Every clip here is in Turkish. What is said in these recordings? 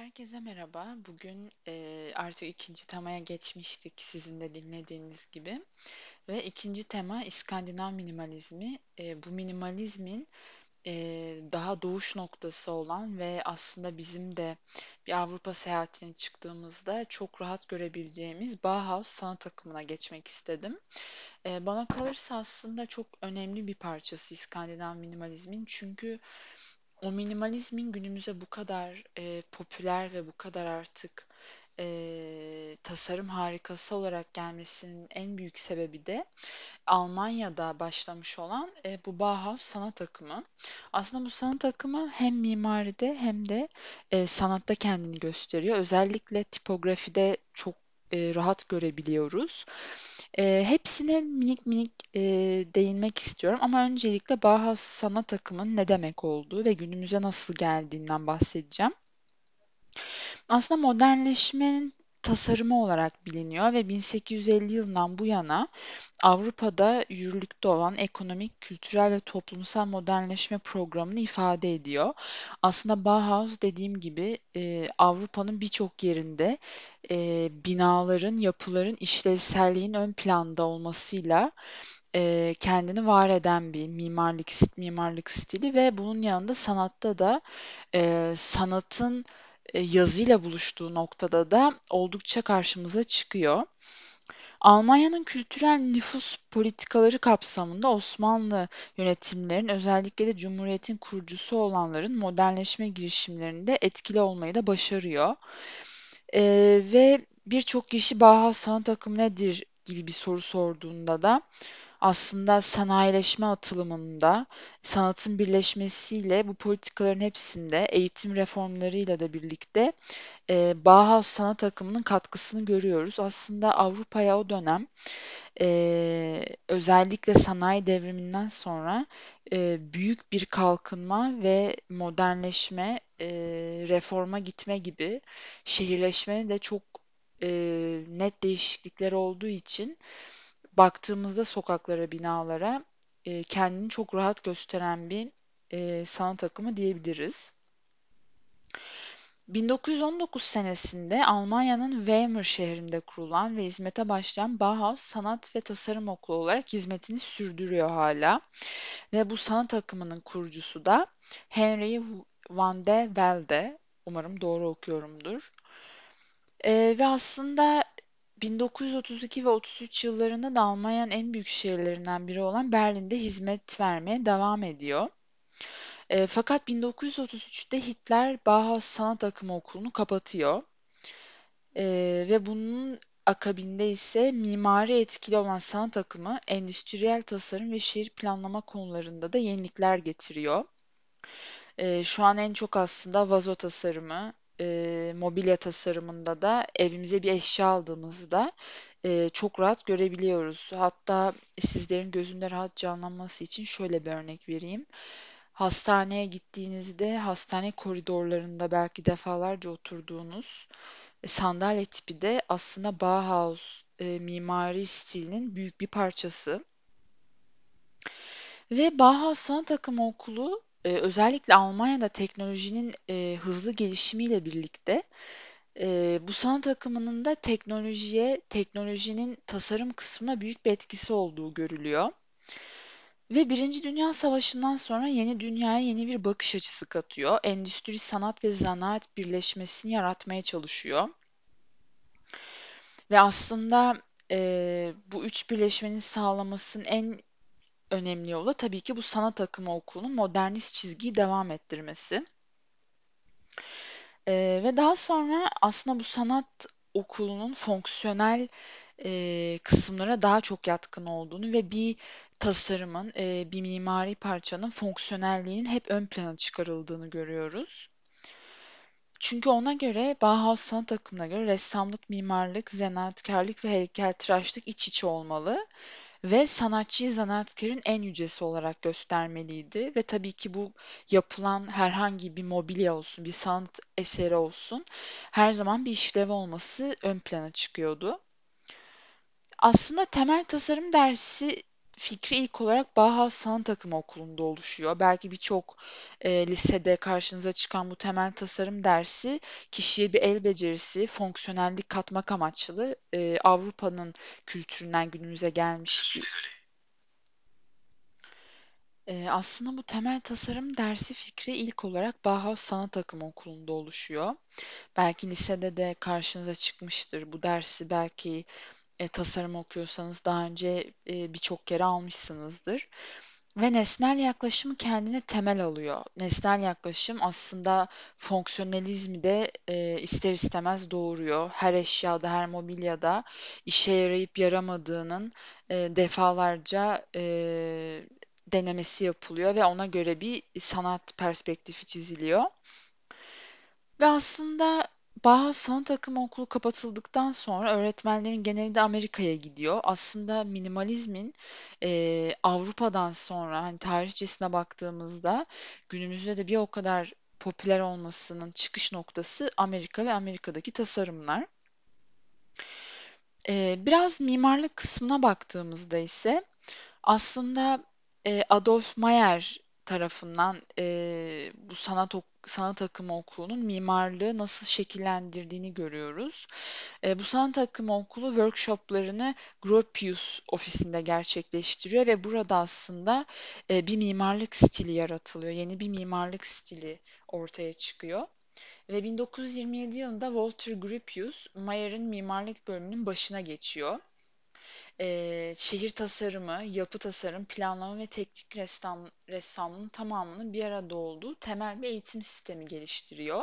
Herkese merhaba. Bugün e, artık ikinci temaya geçmiştik sizin de dinlediğiniz gibi. Ve ikinci tema İskandinav minimalizmi. E, bu minimalizmin e, daha doğuş noktası olan ve aslında bizim de bir Avrupa seyahatine çıktığımızda çok rahat görebileceğimiz Bauhaus sanat akımına geçmek istedim. E, bana kalırsa aslında çok önemli bir parçası İskandinav minimalizmin çünkü o minimalizmin günümüze bu kadar e, popüler ve bu kadar artık e, tasarım harikası olarak gelmesinin en büyük sebebi de Almanya'da başlamış olan e, bu Bauhaus sanat akımı. Aslında bu sanat akımı hem mimaride hem de e, sanatta kendini gösteriyor. Özellikle tipografide çok e, rahat görebiliyoruz. E, hepsine minik minik e, değinmek istiyorum ama öncelikle Bauhaus sanat akımının ne demek olduğu ve günümüze nasıl geldiğinden bahsedeceğim. Aslında modernleşmenin tasarımı olarak biliniyor ve 1850 yılından bu yana Avrupa'da yürürlükte olan ekonomik, kültürel ve toplumsal modernleşme programını ifade ediyor. Aslında Bauhaus dediğim gibi e, Avrupa'nın birçok yerinde e, binaların, yapıların işlevselliğin ön planda olmasıyla e, kendini var eden bir mimarlık mimarlık stili ve bunun yanında sanatta da e, sanatın e, yazıyla buluştuğu noktada da oldukça karşımıza çıkıyor. Almanya'nın kültürel nüfus politikaları kapsamında Osmanlı yönetimlerin özellikle de Cumhuriyet'in kurucusu olanların modernleşme girişimlerinde etkili olmayı da başarıyor. Ee, ve birçok kişi Bauhaus sanat akımı nedir gibi bir soru sorduğunda da aslında sanayileşme atılımında sanatın birleşmesiyle bu politikaların hepsinde eğitim reformlarıyla da birlikte e, Bauhaus sanat akımının katkısını görüyoruz. Aslında Avrupa'ya o dönem e, özellikle sanayi devriminden sonra e, büyük bir kalkınma ve modernleşme, e, reforma gitme gibi şehirleşmenin de çok e, net değişiklikler olduğu için baktığımızda sokaklara, binalara e, kendini çok rahat gösteren bir e, sanat akımı diyebiliriz. 1919 senesinde Almanya'nın Weimar şehrinde kurulan ve hizmete başlayan Bauhaus Sanat ve Tasarım Okulu olarak hizmetini sürdürüyor hala. Ve bu sanat akımının kurucusu da Henry van de Velde. Umarım doğru okuyorumdur. Ee, ve aslında 1932 ve 33 yıllarında da Almanya'nın en büyük şehirlerinden biri olan Berlin'de hizmet vermeye devam ediyor. E, fakat 1933'te Hitler Bauhaus Sanat Akımı Okulu'nu kapatıyor. E, ve bunun akabinde ise mimari etkili olan sanat akımı endüstriyel tasarım ve şehir planlama konularında da yenilikler getiriyor. E, şu an en çok aslında vazo tasarımı, e, mobilya tasarımında da evimize bir eşya aldığımızda e, çok rahat görebiliyoruz. Hatta sizlerin gözünde rahat canlanması için şöyle bir örnek vereyim. Hastaneye gittiğinizde hastane koridorlarında belki defalarca oturduğunuz e, sandalye tipi de aslında Bauhaus e, mimari stilinin büyük bir parçası. Ve Bauhaus Sanat Akımı Okulu e, özellikle Almanya'da teknolojinin e, hızlı gelişimiyle birlikte e, bu sanat akımının da teknolojiye, teknolojinin tasarım kısmına büyük bir etkisi olduğu görülüyor. Ve Birinci Dünya Savaşı'ndan sonra yeni dünyaya yeni bir bakış açısı katıyor. Endüstri, sanat ve zanaat birleşmesini yaratmaya çalışıyor. Ve aslında e, bu üç birleşmenin sağlamasının en önemli yolu tabii ki bu sanat akımı okulunun modernist çizgiyi devam ettirmesi. E, ve daha sonra aslında bu sanat okulunun fonksiyonel e, kısımlara daha çok yatkın olduğunu ve bir tasarımın, e, bir mimari parçanın fonksiyonelliğinin hep ön plana çıkarıldığını görüyoruz. Çünkü ona göre Bauhaus sanat akımına göre ressamlık, mimarlık, zanaatkarlık ve heykeltıraşlık iç içe olmalı ve sanatçıyı zanaatkarın en yücesi olarak göstermeliydi ve tabii ki bu yapılan herhangi bir mobilya olsun, bir sanat eseri olsun her zaman bir işlev olması ön plana çıkıyordu. Aslında temel tasarım dersi fikri ilk olarak Bauhaus Sanat Akımı Okulu'nda oluşuyor. Belki birçok e, lisede karşınıza çıkan bu temel tasarım dersi kişiye bir el becerisi, fonksiyonellik katmak amaçlı e, Avrupa'nın kültüründen günümüze gelmiş bir e, aslında bu temel tasarım dersi fikri ilk olarak Bauhaus Sanat Akımı Okulu'nda oluşuyor. Belki lisede de karşınıza çıkmıştır. Bu dersi belki e, tasarım okuyorsanız daha önce e, birçok kere almışsınızdır. Ve nesnel yaklaşımı kendine temel alıyor. Nesnel yaklaşım aslında fonksiyonelizmi de e, ister istemez doğuruyor. Her eşyada, her mobilyada işe yarayıp yaramadığının e, defalarca e, denemesi yapılıyor ve ona göre bir sanat perspektifi çiziliyor. Ve aslında Bauhaus Sanat Akımı Okulu kapatıldıktan sonra öğretmenlerin geneli de Amerika'ya gidiyor. Aslında minimalizmin e, Avrupa'dan sonra hani tarihçesine baktığımızda günümüzde de bir o kadar popüler olmasının çıkış noktası Amerika ve Amerika'daki tasarımlar. E, biraz mimarlık kısmına baktığımızda ise aslında e, Adolf Mayer tarafından e, bu sanat ok- sanat akımı okulunun mimarlığı nasıl şekillendirdiğini görüyoruz. E, bu sanat akımı okulu workshoplarını Gropius ofisinde gerçekleştiriyor ve burada aslında e, bir mimarlık stili yaratılıyor. Yeni bir mimarlık stili ortaya çıkıyor. Ve 1927 yılında Walter Gropius Mayer'in mimarlık bölümünün başına geçiyor e, şehir tasarımı, yapı tasarım, planlama ve teknik ressam, ressamlığın tamamının bir arada olduğu temel bir eğitim sistemi geliştiriyor.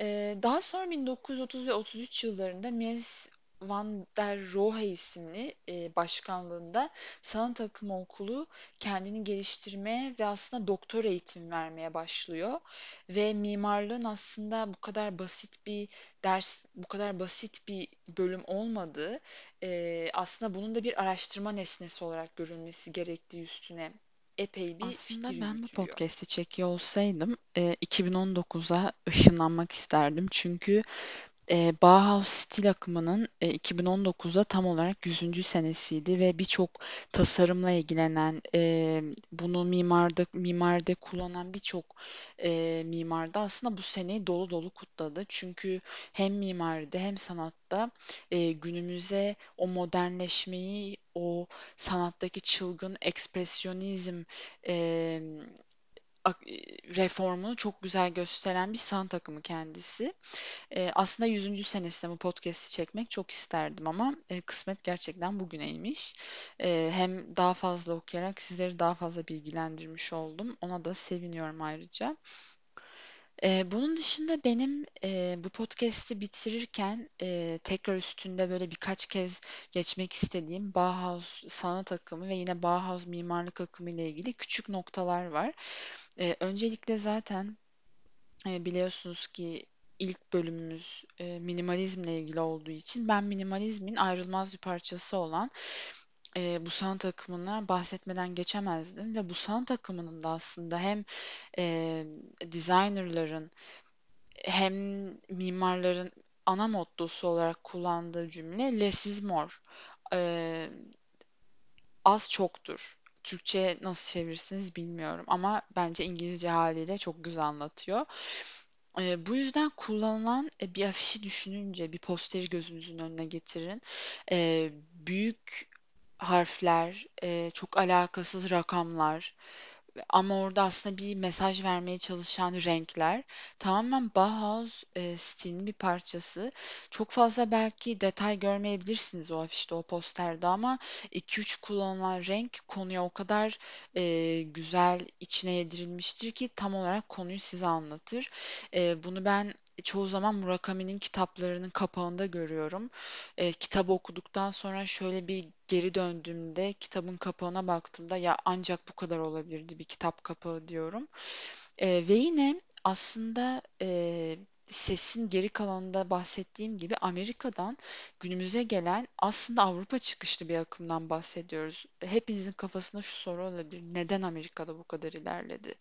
E, daha sonra 1930 ve 33 yıllarında Mies Van der Rohe isimli e, başkanlığında sanat akımı okulu kendini geliştirmeye ve aslında doktor eğitim vermeye başlıyor. Ve mimarlığın aslında bu kadar basit bir ders, bu kadar basit bir bölüm olmadığı, e, aslında bunun da bir araştırma nesnesi olarak görülmesi gerektiği üstüne epey bir Aslında fikir ben bu yürütüyor. podcast'i çekiyor olsaydım e, 2019'a ışınlanmak isterdim. Çünkü e, Bauhaus stil akımının e, 2019'da tam olarak 100. senesiydi ve birçok tasarımla ilgilenen, e, bunu mimarda mimaride kullanan birçok e, mimar da aslında bu seneyi dolu dolu kutladı. Çünkü hem mimaride hem sanatta e, günümüze o modernleşmeyi, o sanattaki çılgın ekspresyonizm e, ak- reformunu çok güzel gösteren bir sanat akımı kendisi. E, aslında 100. senesinde bu podcast'i çekmek çok isterdim ama e, kısmet gerçekten bugüneymiş. E, hem daha fazla okuyarak sizleri daha fazla bilgilendirmiş oldum. Ona da seviniyorum ayrıca. E, bunun dışında benim e, bu podcast'i bitirirken e, tekrar üstünde böyle birkaç kez geçmek istediğim Bauhaus sanat akımı ve yine Bauhaus mimarlık akımı ile ilgili küçük noktalar var. E, öncelikle zaten e, biliyorsunuz ki ilk bölümümüz e, minimalizmle ilgili olduğu için ben minimalizmin ayrılmaz bir parçası olan e, bu sanat akımına bahsetmeden geçemezdim ve bu sanat akımının da aslında hem e, designerların hem mimarların ana mottosu olarak kullandığı cümle less is more. E, az çoktur. Türkçe nasıl çevirirsiniz bilmiyorum ama bence İngilizce haliyle çok güzel anlatıyor. Ee, bu yüzden kullanılan e, bir afişi düşününce bir posteri gözünüzün önüne getirin. Ee, büyük harfler, e, çok alakasız rakamlar, ama orada aslında bir mesaj vermeye çalışan renkler tamamen Bauhaus e, stilinin bir parçası. Çok fazla belki detay görmeyebilirsiniz o afişte, o posterde ama 2-3 kullanılan renk konuya o kadar e, güzel içine yedirilmiştir ki tam olarak konuyu size anlatır. E, bunu ben çoğu zaman Murakami'nin kitaplarının kapağında görüyorum. E, kitabı okuduktan sonra şöyle bir geri döndüğümde kitabın kapağına baktığımda ya ancak bu kadar olabilirdi bir kitap kapağı diyorum. E, ve yine aslında e, sesin geri kalanında bahsettiğim gibi Amerika'dan günümüze gelen aslında Avrupa çıkışlı bir akımdan bahsediyoruz. Hepinizin kafasında şu soru olabilir. Neden Amerika'da bu kadar ilerledi?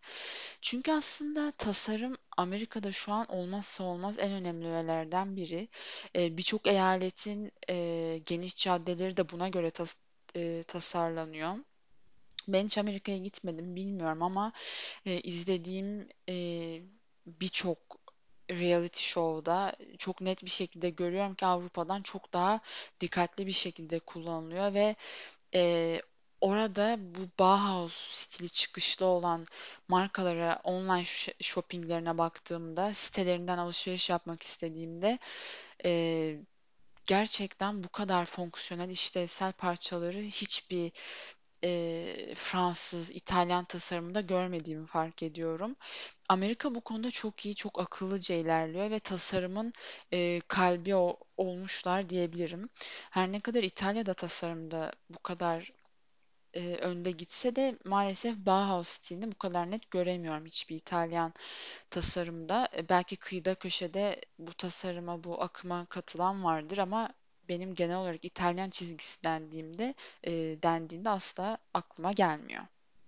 Çünkü aslında tasarım Amerika'da şu an olmazsa olmaz en önemli öğelerden biri. Birçok eyaletin geniş caddeleri de buna göre tas- tasarlanıyor. Ben hiç Amerika'ya gitmedim, bilmiyorum ama izlediğim birçok reality show'da çok net bir şekilde görüyorum ki Avrupa'dan çok daha dikkatli bir şekilde kullanılıyor ve e, orada bu Bauhaus stili çıkışlı olan markalara online shoppinglerine baktığımda, sitelerinden alışveriş yapmak istediğimde e, gerçekten bu kadar fonksiyonel işlevsel parçaları hiçbir e, Fransız, İtalyan tasarımında görmediğimi fark ediyorum. Amerika bu konuda çok iyi, çok akıllıca ilerliyor ve tasarımın e, kalbi o- olmuşlar diyebilirim. Her ne kadar İtalya'da tasarımda bu kadar e, önde gitse de maalesef Bauhaus stilini bu kadar net göremiyorum hiçbir İtalyan tasarımda. E, belki kıyıda köşede bu tasarıma, bu akıma katılan vardır ama benim genel olarak İtalyan çizgisi dendiğimde, e, dendiğinde asla aklıma gelmiyor.